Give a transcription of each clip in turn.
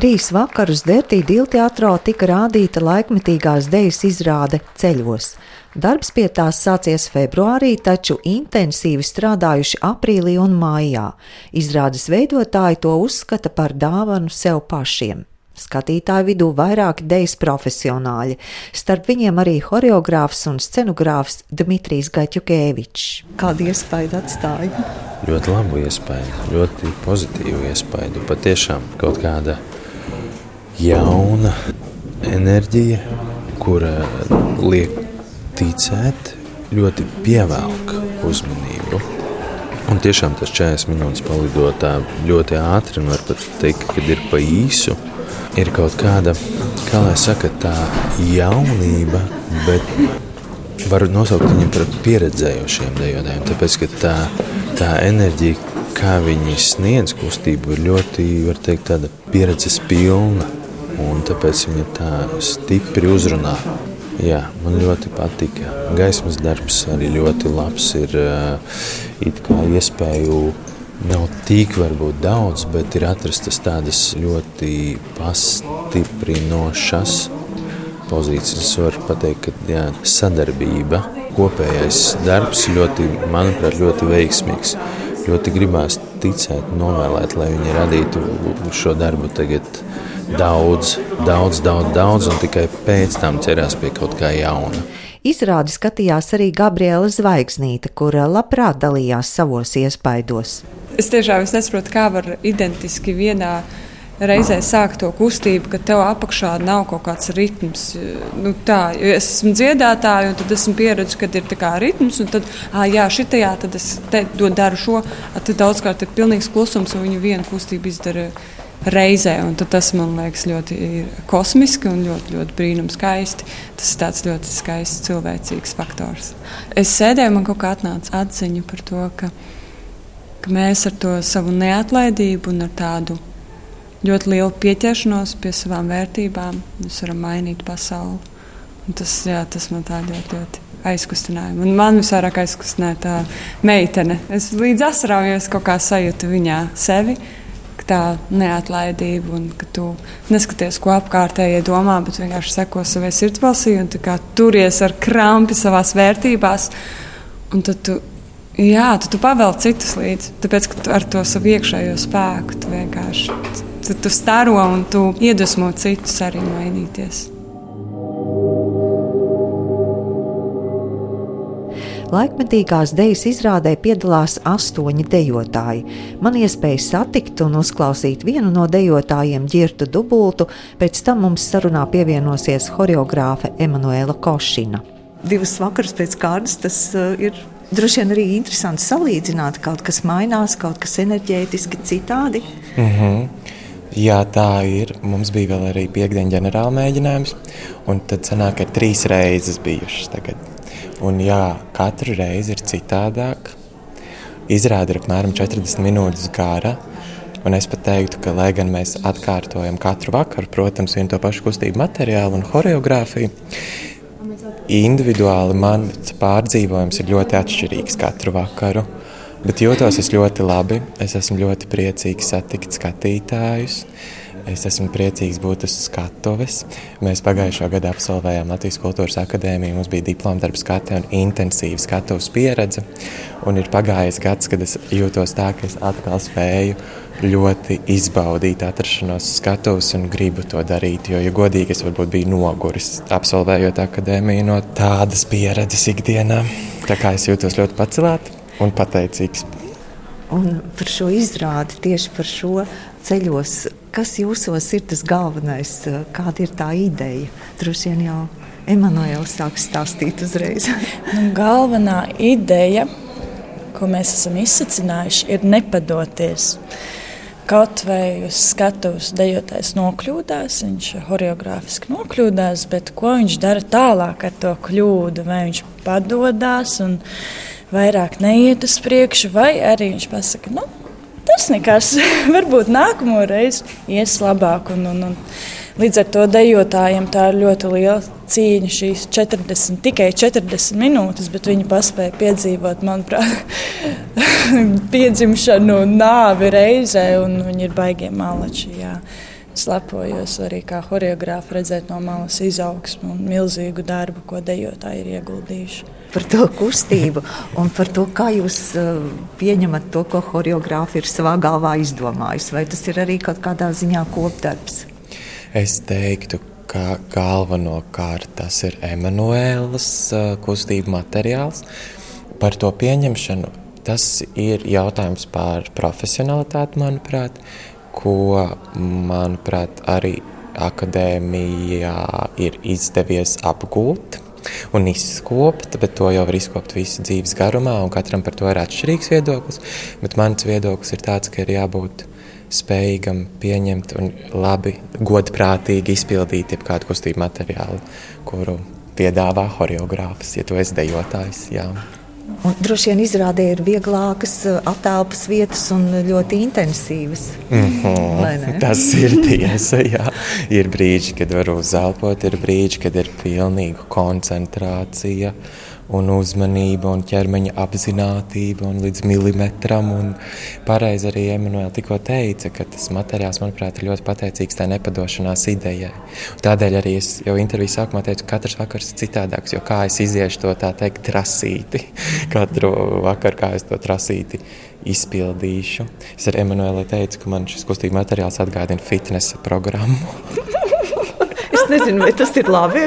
Trīs vakarus Dertī Dilteātrā tika rādīta laikmetīgās dejas izrāde ceļos. Darbs pie tās sācies februārī, taču intensīvi strādājuši aprīlī un maijā. Izrādes veidotāji to uzskata par dāvanu sev pašiem. Skatītāju vidū vairāki dejas profesionāļi, starp viņiem arī horeogrāfs un scenogrāfs Dmitrijs Gaķukēvičs. Kādu iespēju atstāja? Ļoti labu iespēju, ļoti pozitīvu iespēju. Patiešām kaut kāda jauna enerģija, kura liek ticēt, ļoti pievelk uzmanību. Un tiešām tas 40 minūtes palidotā ļoti ātri, un var pat teikt, ka ir pa īsu ir kaut kāda, kā lai saka, tā jaunība, bet varu nosaukt viņu par pieredzējušiem dejotājiem. Tāpēc, ka tā, tā enerģija, kā viņi sniedz kustību, ir ļoti, var teikt, tāda pieredzes pilna. Un tāpēc viņa tā stipri uzrunā. Jā, man ļoti patika. Gaismas darbs arī ļoti labs. Ir it kā iespēju nav tik varbūt daudz, bet ir atrastas tādas ļoti pastiprinošas pozīcijas. Es varu pateikt, ka jā, sadarbība, kopējais darbs ļoti, manuprāt, ļoti veiksmīgs. Ļoti gribās ticēt, novēlēt, lai viņi radītu šo darbu tagad daudz, daudz, daudz, daudz, un tikai pēc tam ķerās pie kaut kā jauna. Izrādi skatījās arī Gabriela Zvaigznīte, kura labprāt dalījās savos iespaidos. Es tiešām es nesaprotu, kā var identiski vienā reizē sākt to kustību, ka tev apakšā nav kaut kāds ritms. Nu, tā, es esmu dziedātāja, un tad esmu pieredzējis, ka ir ritms, un tad, ah, jā, šitajā, tad es te, daru šo, tad daudzkārt ir pilnīgs klusums, un viņi vienu kustību izdara reizē. Tas man liekas ļoti kosmiski un ļoti, ļoti brīnums skaisti. Tas ir tāds ļoti skaists cilvēcīgs faktors. Es sēdēju, man kaut kā atnāca atziņa par to, ka, ka mēs ar to savu neatlaidību un ar tādu ļoti lielu pieķeršanos pie savām vērtībām varam mainīt pasauli. Un tas, jā, tas man tā ļoti, ļoti aizkustināja. Un man visvairāk aizkustināja tā meitene. Es līdz asarām jau kaut kā sajūtu viņā sevi tā neatlaidība, un ka tu neskaties, ko apkārtējie domā, bet vienkārši seko savai sirdsbalsī un turies ar krampi savā vērtībās. Un tad tu, jā, tu, tu pavēl citus līdzi, tāpēc ka ar to savu iekšējo spēku tu vienkārši tu, tu staro un tu iedvesmo citus arī mainīties. Laikmetīgās dejas izrādē piedalās astoņi dejotāji. Man iespēja satikt un uzklausīt vienu no dejotājiem, Girtu Dubultu, pēc tam mums sarunā pievienosies horeogrāfe Emanuela Košina. Divas vakaras pēc kārtas tas uh, ir droši vien arī interesanti salīdzināt. Kaut kas mainās, kaut kas enerģētiski citādi. Mm -hmm. Jā, tā ir. Mums bija vēl arī piekdiena ģenerāla mēģinājums, un tad sanāk, ka trīs reizes bijušas tagad. Un jā, katru reizi ir citādāk. Izrāda ir apmēram 40 minūtes gara. Un es pat teiktu, ka, lai gan mēs atkārtojam katru vakaru, protams, vienu to pašu kustību materiālu un choreogrāfiju, individuāli mans pārdzīvojums ir ļoti atšķirīgs katru vakaru. Bet jūtos es ļoti labi. Es esmu ļoti priecīgs satikt skatītājus. Es esmu priecīgs būt uz skatuves. Mēs pagājušā gada absolvējām Latvijas Kultūras Akadēmiju. Mums bija diploma darba skate un intensīva skatuves pieredze. Un ir pagājis gads, kad es jūtos tā, ka es atkal spēju ļoti izbaudīt atrašanos skatuves un gribu to darīt. Jo, ja godīgi, es varbūt biju noguris absolvējot akadēmiju no tādas pieredzes ikdienā. Tā kā es jūtos ļoti pacelāts un pateicīgs. Un par šo izrādi, tieši par šo ceļos, kas jūsos ir tas galvenais, kāda ir tā ideja? Droši vien jau Emanuēla sāks stāstīt uzreiz. nu, galvenā ideja, ko mēs esam izsacinājuši, ir nepadoties. Kaut vai uz skatuves dejotājs nokļūdās, viņš choreogrāfiski nokļūdās, bet ko viņš dara tālāk ar to kļūdu? Vai viņš padodas un vairāk neiet uz priekšu, vai arī viņš pasakā, nu, tas nekas, varbūt nākamo reizi ies labāk. Un, un, un, līdz ar to dejotājiem tā ir ļoti liela cīņa, šīs 40, tikai 40 minūtes, bet viņi paspēja piedzīvot, manuprāt, piedzimšanu, nāvi reizē, un viņi ir baigiem malači. Jā. Es lepojos arī kā choreogrāfa redzēt no malas izaugsmu un milzīgu darbu, ko dejotāji ir ieguldījuši. Par to kustību un par to, kā jūs uh, pieņemat to, ko choreogrāfa ir savā galvā izdomājusi. Vai tas ir arī kaut kādā ziņā kopdarbs? Es teiktu, ka galvenokārt tas ir Emanuēlas uh, kustību materiāls. Par to pieņemšanu tas ir jautājums par profesionalitāti, manuprāt ko, manuprāt, arī akadēmijā ir izdevies apgūt un izkopt, bet to jau var izkopt visu dzīves garumā, un katram par to ir atšķirīgs viedoklis. Bet mans viedoklis ir tāds, ka ir jābūt spējīgam pieņemt un labi, godprātīgi izpildīt jebkādu kustību materiālu, kuru piedāvā choreogrāfs, ja tu esi dejotājs. Jā. Un droši vien izrādē ir vieglākas eh, attēlpas vietas un ļoti intensīvas. Mm -hmm. Tas ir tiesa. Jā. Ir brīži, kad var uzelpot, ir brīži, kad ir pilnīga koncentrācija. Uh, un uzmanība un ķermeņa apziņotība un līdz milimetram. Un pareizi arī Emanuēlā tikko teica, ka tas materiāls, manuprāt, ir ļoti pateicīgs tai nepadošanās idejai. Tādēļ arī es jau intervijas sākumā teicu, ka katrs vakars ir citādāks, jo kā es iziešu to tā teikt trasīti, katru vakaru kā es to trasīti izpildīšu. Es ar Emanuēlai teicu, ka man šis kustība materiāls atgādina fitnesa programmu. nezinu, vai tas ir labi.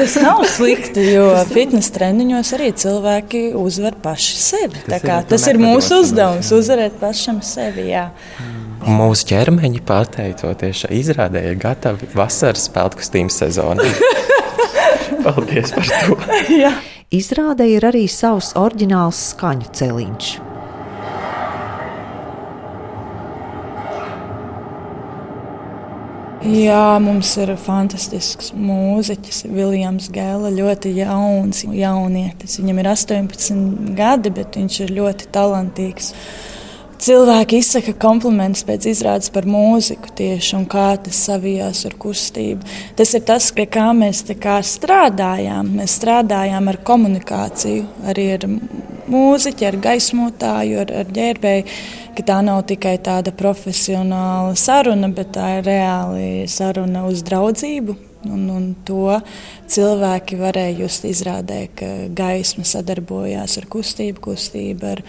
tas nav slikti, jo fitnes treniņos arī cilvēki uzvar paši sevi. Tas, kā, ir, tas ir mūsu uzdevums - uzvarēt pašam sevi. Jā. Mūsu ķermeņi, pateicoties šai izrādē, ir gatavi vasaras peltkustīm sezonai. Paldies par to! Izrādē ir arī savs oriģināls skaņu celiņš. Jā, mums ir fantastisks mūziķis, Viljams Gēla. Ļoti jauns, jaunietis. Viņam ir 18 gadi, bet viņš ir ļoti talantīgs. Cilvēki izsaka komplimentus pēc izrādes par mūziku tieši un kā tas savijās ar kustību. Tas ir tas, pie kā mēs kā strādājām. Mēs strādājām ar komunikāciju, arī ar mūziķi, ar gaismotāju, ar, ar ģērbēju ka tā nav tikai tāda profesionāla saruna, bet tā ir reāli saruna uz draudzību. Un, un to cilvēki varēja just izrādē, ka gaisma sadarbojās ar kustību, kustību ar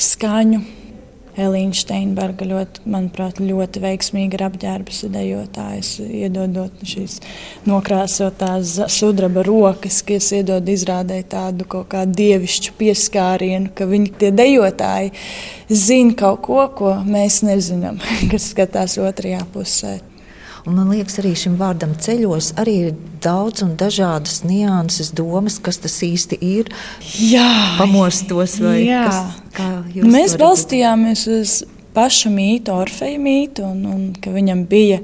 skaņu. Elīna Steinberga ļoti, manuprāt, ļoti veiksmīgi ir apģērbs dejotājs, iedodot šīs nokrāsotās sudraba rokas, kas iedod izrādē tādu kaut kā dievišķu pieskārienu, ka viņi tie dejotāji zina kaut ko, ko mēs nezinām, kas skatās otrajā pusē. Un man liekas, arī šim vārdam ceļos arī ir daudz un dažādas nianses, domas, kas tas īsti ir. Jā, pamostos vai jā. Kas, Mēs balstījāmies uz pašu mītu, Orfeja mītu, un, un ka viņam bija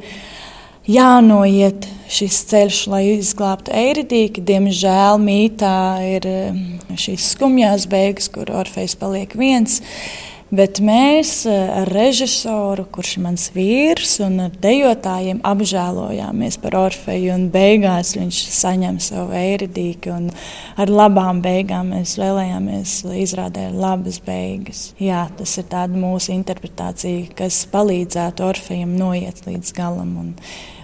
jānoiet šis ceļš, lai izglābtu Eiridīku. Diemžēl mītā ir eh, šīs skumjās beigas, kur Orfejs paliek viens. Bet mēs eh, ar režisoru, kurš ir mans vīrs, un ar dejotājiem apžēlojāmies par Orfeju. Beigās viņš saņem savu eiridīku, un ar labām beigām mēs vēlējāmies, lai izrādē labas beigas. Jā, tas ir mūsu interpretācija, kas palīdzētu Orfejam noiet līdz galam. Un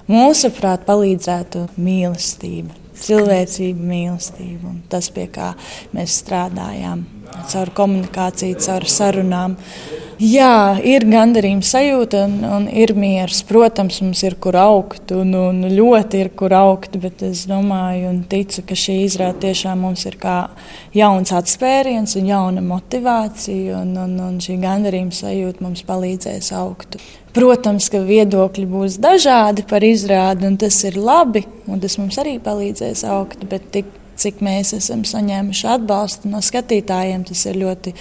mūsuprāt, palīdzētu mīlestība cilvēcība, mīlestība un tas, pie kā mēs strādājām caur komunikāciju, caur sarunām. Jā, ir gandarījuma sajūta un, un ir miers. Protams, mums ir kur augt un, un ļoti ir kur augt, bet es domāju un ticu, ka šī izrāde tiešām mums ir kā jauns atspēriens un jauna motivācija un, un, un šī gandarījuma sajūta mums palīdzēs augt. Protams, ka viedokļi būs dažādi par izrādi, un tas ir labi, un tas mums arī palīdzēs augt, bet tik cik mēs esam saņēmuši atbalstu no skatītājiem, tas ir ļoti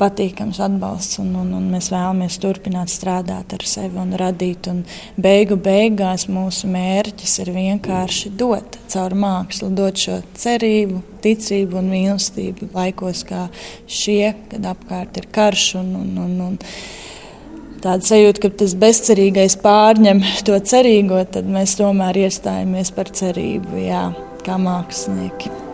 patīkams atbalsts, un, un, un mēs vēlamies turpināt strādāt ar sevi un radīt. Un beigu beigās mūsu mērķis ir vienkārši dot caur mākslu, dot šo cerību, ticību un mīlestību laikos kā šie, kad apkārt ir karš un, un, un, un tāda sajūta, ka tas bezcerīgais pārņem to cerīgo, tad mēs tomēr iestājamies par cerību. Jā kā mākslinieki.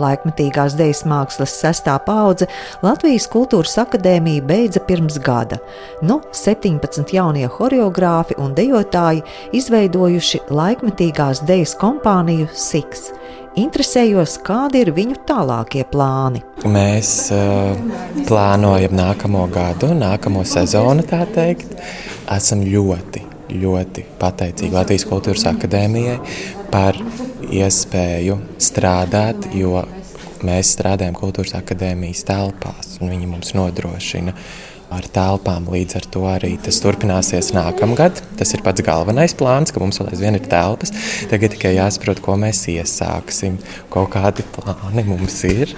Laikmetīgās dejas mākslas sestā paudze Latvijas Kultūras akadēmija beidza pirms gada. Nu, 17 jaunie choreogrāfi un dejotāji izveidojuši laikmetīgās dejas kompāniju Siks. Interesējos, kādi ir viņu tālākie plāni. Mēs uh, plānojam nākamo gadu, nākamo sezonu, tā teikt. Esam ļoti, ļoti pateicīgi Latvijas Kultūras Akadēmijai par iespēju strādāt, jo mēs strādājam Kultūras akadēmijas telpās, un viņi mums nodrošina ar telpām. Līdz ar to arī tas turpināsies nākamgad. Tas ir pats galvenais plāns, ka mums vēl aizvien ir telpas. Tagad tikai jāsaprot, ko mēs iesāksim. Kaut kādi plāni mums ir.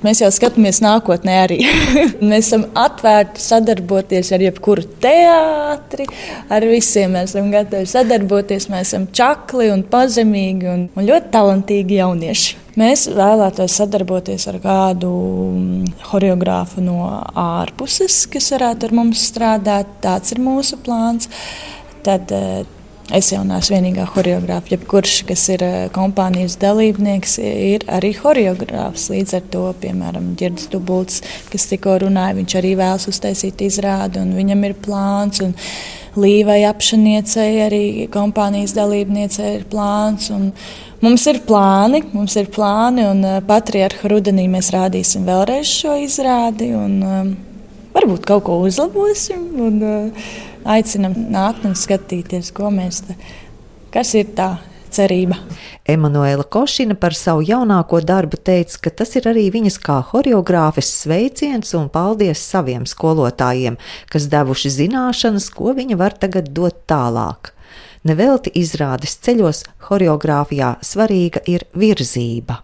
Mēs jau skatāmies nākotnē arī. mēs esam atvērti sadarboties ar jebkuru teātri, ar visiem mēs esam gatavi sadarboties. Mēs esam čakli un pazemīgi un, un ļoti talantīgi jaunieši. Mēs vēlētos sadarboties ar kādu choreogrāfu no ārpuses, kas varētu ar mums strādāt. Tāds ir mūsu plāns. Tad, eh, Es jau neesmu vienīgā choreogrāfa. Jebkurš, kas ir eh, kompānijas dalībnieks, ir arī choreogrāfs. Līdz ar to, piemēram, Girds Dubults, kas tikko runāja, viņš arī vēlas uztaisīt izrādi, un viņam ir plāns. Līvai apšaniecei arī kompānijas dalībniecei ir plāns. Mums ir plāni, mums ir plāni, un uh, patriarcha rudenī mēs rādīsim vēlreiz šo izrādi, un um, varbūt kaut ko uzlabosim. Un, uh, aicinam nākt un skatīties, ko mēs te, kas ir tā cerība. Emanuela Košina par savu jaunāko darbu teica, ka tas ir arī viņas kā choreogrāfes sveiciens un paldies saviem skolotājiem, kas devuši zināšanas, ko viņa var tagad dot tālāk. Nevelti izrādes ceļos choreogrāfijā svarīga ir virzība.